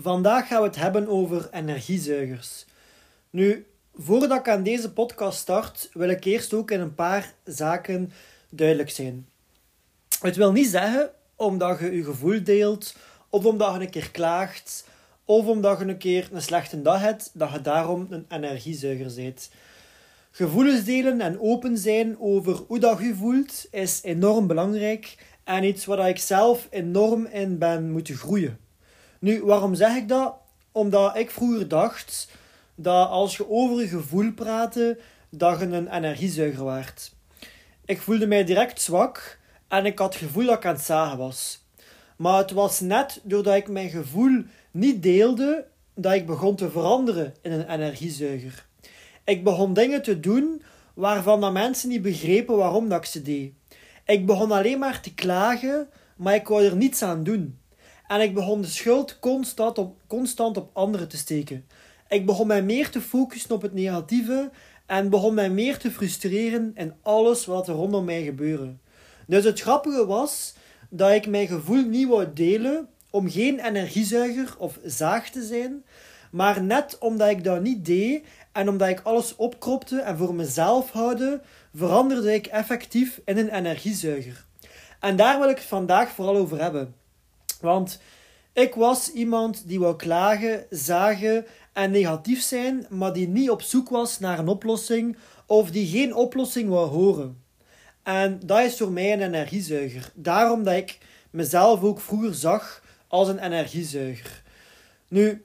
Vandaag gaan we het hebben over energiezuigers. Nu, voordat ik aan deze podcast start, wil ik eerst ook in een paar zaken duidelijk zijn. Het wil niet zeggen omdat je je gevoel deelt, of omdat je een keer klaagt, of omdat je een keer een slechte dag hebt, dat je daarom een energiezuiger bent. Gevoelens delen en open zijn over hoe dat je voelt is enorm belangrijk en iets waar ik zelf enorm in ben moeten groeien. Nu, waarom zeg ik dat? Omdat ik vroeger dacht dat als je over je gevoel praatte, dat je een energiezuiger waard. Ik voelde mij direct zwak en ik had het gevoel dat ik aan het zagen was. Maar het was net doordat ik mijn gevoel niet deelde, dat ik begon te veranderen in een energiezuiger. Ik begon dingen te doen waarvan dat mensen niet begrepen waarom dat ik ze deed. Ik begon alleen maar te klagen, maar ik wou er niets aan doen. En ik begon de schuld constant op, constant op anderen te steken. Ik begon mij meer te focussen op het negatieve en begon mij meer te frustreren in alles wat er rondom mij gebeurde. Dus het grappige was dat ik mijn gevoel niet wou delen om geen energiezuiger of zaag te zijn, maar net omdat ik dat niet deed en omdat ik alles opkropte en voor mezelf houden, veranderde ik effectief in een energiezuiger. En daar wil ik het vandaag vooral over hebben. Want ik was iemand die wou klagen, zagen en negatief zijn, maar die niet op zoek was naar een oplossing of die geen oplossing wou horen. En dat is voor mij een energiezuiger. Daarom dat ik mezelf ook vroeger zag als een energiezuiger. Nu,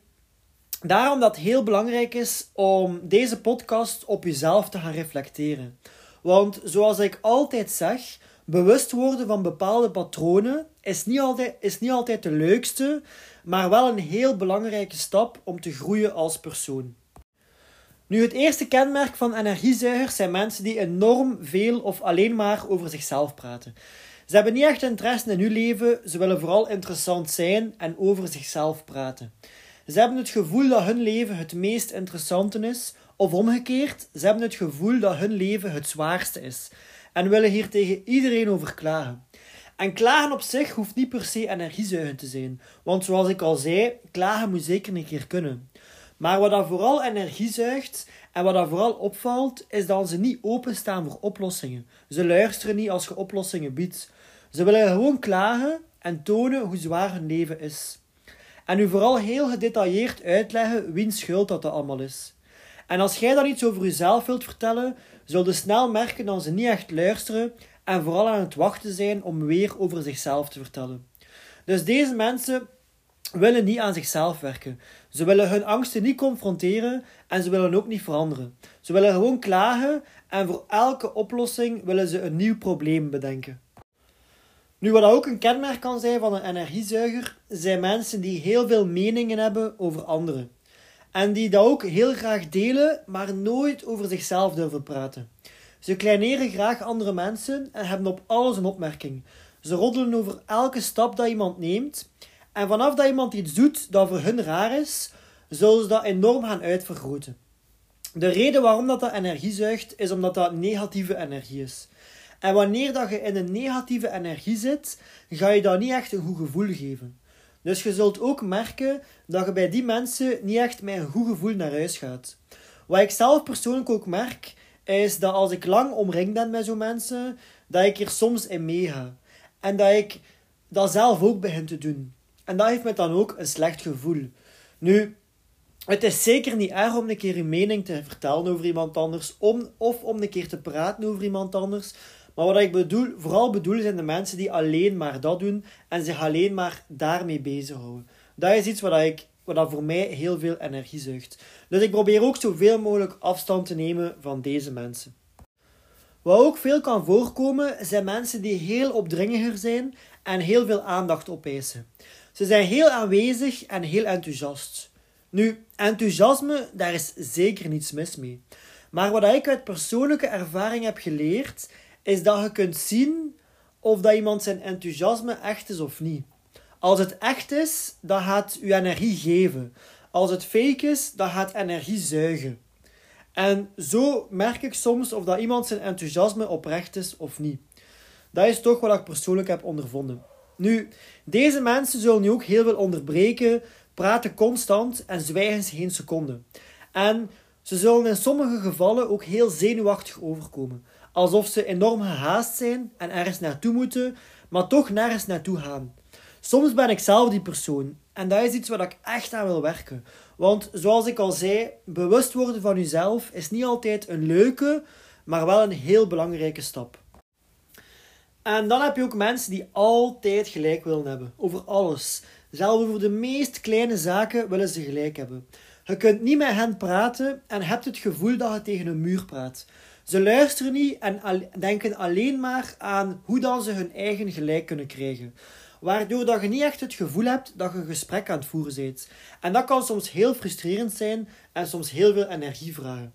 daarom dat het heel belangrijk is om deze podcast op jezelf te gaan reflecteren. Want zoals ik altijd zeg, bewust worden van bepaalde patronen is niet, altijd, is niet altijd de leukste, maar wel een heel belangrijke stap om te groeien als persoon. Nu, het eerste kenmerk van energiezuigers zijn mensen die enorm veel of alleen maar over zichzelf praten. Ze hebben niet echt interesse in hun leven, ze willen vooral interessant zijn en over zichzelf praten. Ze hebben het gevoel dat hun leven het meest interessante is, of omgekeerd, ze hebben het gevoel dat hun leven het zwaarste is en willen hier tegen iedereen over klagen. En klagen op zich hoeft niet per se energiezuigend te zijn, want zoals ik al zei, klagen moet zeker een keer kunnen. Maar wat dat vooral energie zuigt en wat dat vooral opvalt, is dat ze niet openstaan voor oplossingen. Ze luisteren niet als je oplossingen biedt. Ze willen gewoon klagen en tonen hoe zwaar hun leven is. En u vooral heel gedetailleerd uitleggen wiens schuld dat, dat allemaal is. En als jij dan iets over jezelf wilt vertellen, zul je snel merken dat ze niet echt luisteren en vooral aan het wachten zijn om weer over zichzelf te vertellen. Dus deze mensen willen niet aan zichzelf werken. Ze willen hun angsten niet confronteren en ze willen ook niet veranderen. Ze willen gewoon klagen en voor elke oplossing willen ze een nieuw probleem bedenken. Nu, wat ook een kenmerk kan zijn van een energiezuiger, zijn mensen die heel veel meningen hebben over anderen. En die dat ook heel graag delen, maar nooit over zichzelf durven praten. Ze kleineren graag andere mensen en hebben op alles een opmerking. Ze roddelen over elke stap dat iemand neemt. En vanaf dat iemand iets doet dat voor hun raar is, zullen ze dat enorm gaan uitvergroten. De reden waarom dat, dat energie zuigt, is omdat dat negatieve energie is. En wanneer dat je in een negatieve energie zit, ga je dat niet echt een goed gevoel geven. Dus je zult ook merken dat je bij die mensen niet echt met een goed gevoel naar huis gaat. Wat ik zelf persoonlijk ook merk, is dat als ik lang omringd ben met zo'n mensen, dat ik er soms in meega. En dat ik dat zelf ook begin te doen. En dat heeft me dan ook een slecht gevoel. Nu, het is zeker niet erg om een keer je mening te vertellen over iemand anders, om, of om een keer te praten over iemand anders. Maar wat ik bedoel, vooral bedoel zijn de mensen die alleen maar dat doen en zich alleen maar daarmee bezighouden. Dat is iets wat, ik, wat voor mij heel veel energie zuigt. Dus ik probeer ook zoveel mogelijk afstand te nemen van deze mensen. Wat ook veel kan voorkomen, zijn mensen die heel opdringiger zijn en heel veel aandacht opeisen. Ze zijn heel aanwezig en heel enthousiast. Nu, enthousiasme, daar is zeker niets mis mee. Maar wat ik uit persoonlijke ervaring heb geleerd, is dat je kunt zien of dat iemand zijn enthousiasme echt is of niet. Als het echt is, dan gaat u energie geven. Als het fake is, dan gaat energie zuigen. En zo merk ik soms of dat iemand zijn enthousiasme oprecht is of niet. Dat is toch wat ik persoonlijk heb ondervonden. Nu, deze mensen zullen nu ook heel veel onderbreken, praten constant en zwijgen ze geen seconde. En ze zullen in sommige gevallen ook heel zenuwachtig overkomen. Alsof ze enorm gehaast zijn en ergens naartoe moeten, maar toch nergens naartoe gaan. Soms ben ik zelf die persoon en dat is iets waar ik echt aan wil werken. Want zoals ik al zei, bewust worden van jezelf is niet altijd een leuke, maar wel een heel belangrijke stap. En dan heb je ook mensen die altijd gelijk willen hebben. Over alles. Zelfs over de meest kleine zaken willen ze gelijk hebben. Je kunt niet met hen praten en hebt het gevoel dat je tegen een muur praat. Ze luisteren niet en denken alleen maar aan hoe dan ze hun eigen gelijk kunnen krijgen. Waardoor dat je niet echt het gevoel hebt dat je een gesprek aan het voeren bent. En dat kan soms heel frustrerend zijn en soms heel veel energie vragen.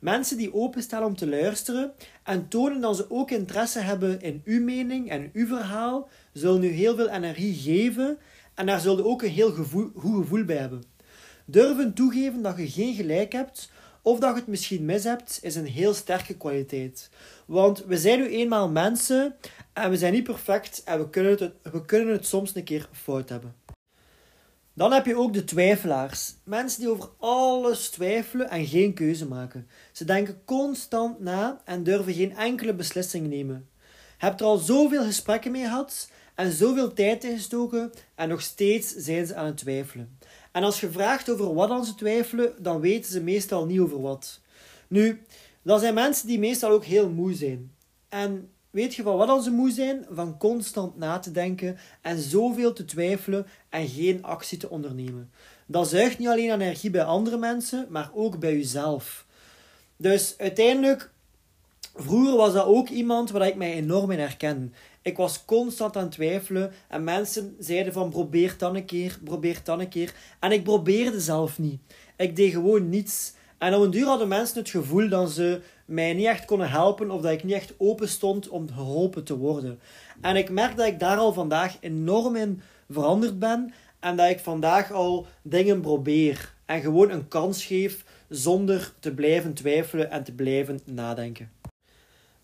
Mensen die openstaan om te luisteren en tonen dat ze ook interesse hebben in uw mening en uw verhaal, zullen u heel veel energie geven en daar zullen ook een heel gevoel, goed gevoel bij hebben. Durven toegeven dat je geen gelijk hebt of dat je het misschien mis hebt, is een heel sterke kwaliteit. Want we zijn nu eenmaal mensen en we zijn niet perfect en we kunnen het, we kunnen het soms een keer fout hebben. Dan heb je ook de twijfelaars. Mensen die over alles twijfelen en geen keuze maken. Ze denken constant na en durven geen enkele beslissing nemen. Heb er al zoveel gesprekken mee gehad en zoveel tijd in gestoken en nog steeds zijn ze aan het twijfelen. En als je vraagt over wat dan ze twijfelen, dan weten ze meestal niet over wat. Nu, dat zijn mensen die meestal ook heel moe zijn. En weet je van wat ze moe zijn? Van constant na te denken en zoveel te twijfelen en geen actie te ondernemen. Dat zuigt niet alleen energie bij andere mensen, maar ook bij jezelf. Dus uiteindelijk, vroeger was dat ook iemand waar ik mij enorm in herken. Ik was constant aan het twijfelen en mensen zeiden van probeer dan een keer, probeer dan een keer. En ik probeerde zelf niet. Ik deed gewoon niets. En op een duur hadden mensen het gevoel dat ze mij niet echt konden helpen of dat ik niet echt open stond om geholpen te worden. En ik merk dat ik daar al vandaag enorm in veranderd ben en dat ik vandaag al dingen probeer en gewoon een kans geef zonder te blijven twijfelen en te blijven nadenken.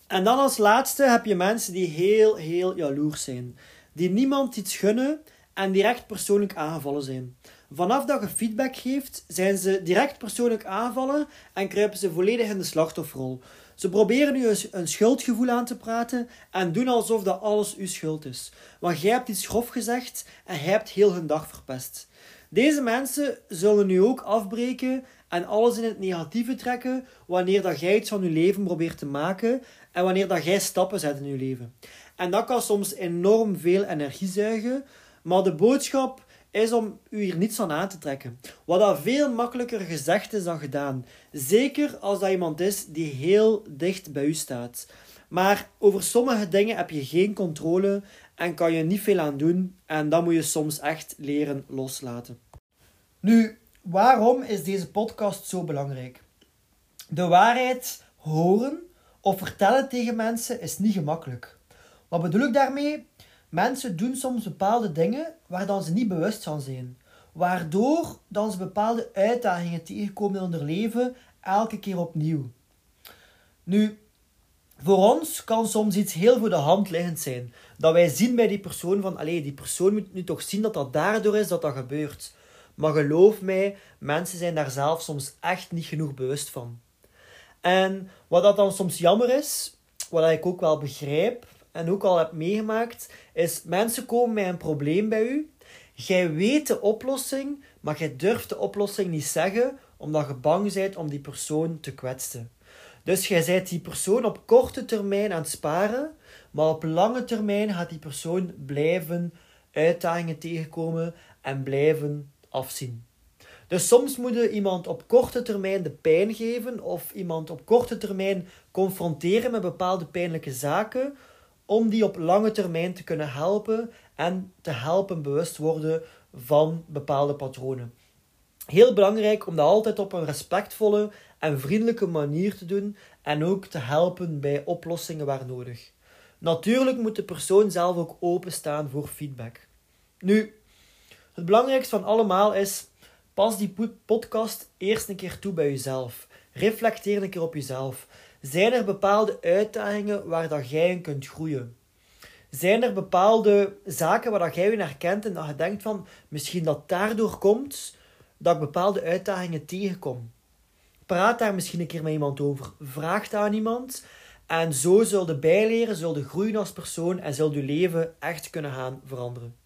En dan als laatste heb je mensen die heel, heel jaloers zijn. Die niemand iets gunnen en direct persoonlijk aangevallen zijn. Vanaf dat je feedback geeft, zijn ze direct persoonlijk aanvallen en kruipen ze volledig in de slachtofferrol. Ze proberen nu een schuldgevoel aan te praten en doen alsof dat alles uw schuld is. Want jij hebt iets grof gezegd en jij hebt heel hun dag verpest. Deze mensen zullen nu ook afbreken en alles in het negatieve trekken wanneer dat jij iets van je leven probeert te maken en wanneer dat jij stappen zet in je leven. En dat kan soms enorm veel energie zuigen, maar de boodschap is om u hier niets van aan te trekken. Wat dat veel makkelijker gezegd is dan gedaan. Zeker als dat iemand is die heel dicht bij u staat. Maar over sommige dingen heb je geen controle en kan je niet veel aan doen. En dan moet je soms echt leren loslaten. Nu, waarom is deze podcast zo belangrijk? De waarheid horen of vertellen tegen mensen is niet gemakkelijk. Wat bedoel ik daarmee? Mensen doen soms bepaalde dingen waar dan ze niet bewust van zijn. Waardoor dan ze bepaalde uitdagingen tegenkomen in hun leven elke keer opnieuw. Nu, voor ons kan soms iets heel voor de hand liggend zijn. Dat wij zien bij die persoon van, allee, die persoon moet nu toch zien dat dat daardoor is dat dat gebeurt. Maar geloof mij, mensen zijn daar zelf soms echt niet genoeg bewust van. En wat dat dan soms jammer is, wat ik ook wel begrijp en ook al heb meegemaakt, is mensen komen met een probleem bij u. Jij weet de oplossing, maar jij durft de oplossing niet zeggen, omdat je bang bent om die persoon te kwetsen. Dus jij bent die persoon op korte termijn aan het sparen, maar op lange termijn gaat die persoon blijven uitdagingen tegenkomen en blijven afzien. Dus soms moet iemand op korte termijn de pijn geven of iemand op korte termijn confronteren met bepaalde pijnlijke zaken om die op lange termijn te kunnen helpen en te helpen bewust worden van bepaalde patronen. Heel belangrijk om dat altijd op een respectvolle en vriendelijke manier te doen en ook te helpen bij oplossingen waar nodig. Natuurlijk moet de persoon zelf ook openstaan voor feedback. Nu, het belangrijkste van allemaal is: pas die podcast eerst een keer toe bij jezelf. Reflecteer een keer op jezelf. Zijn er bepaalde uitdagingen waar dat jij in kunt groeien? Zijn er bepaalde zaken waar dat jij in herkent en dat je denkt van misschien dat daardoor komt dat ik bepaalde uitdagingen tegenkom? Praat daar misschien een keer met iemand over. Vraag aan iemand. En zo zul je bijleren, zul je groeien als persoon en zul je leven echt kunnen gaan veranderen.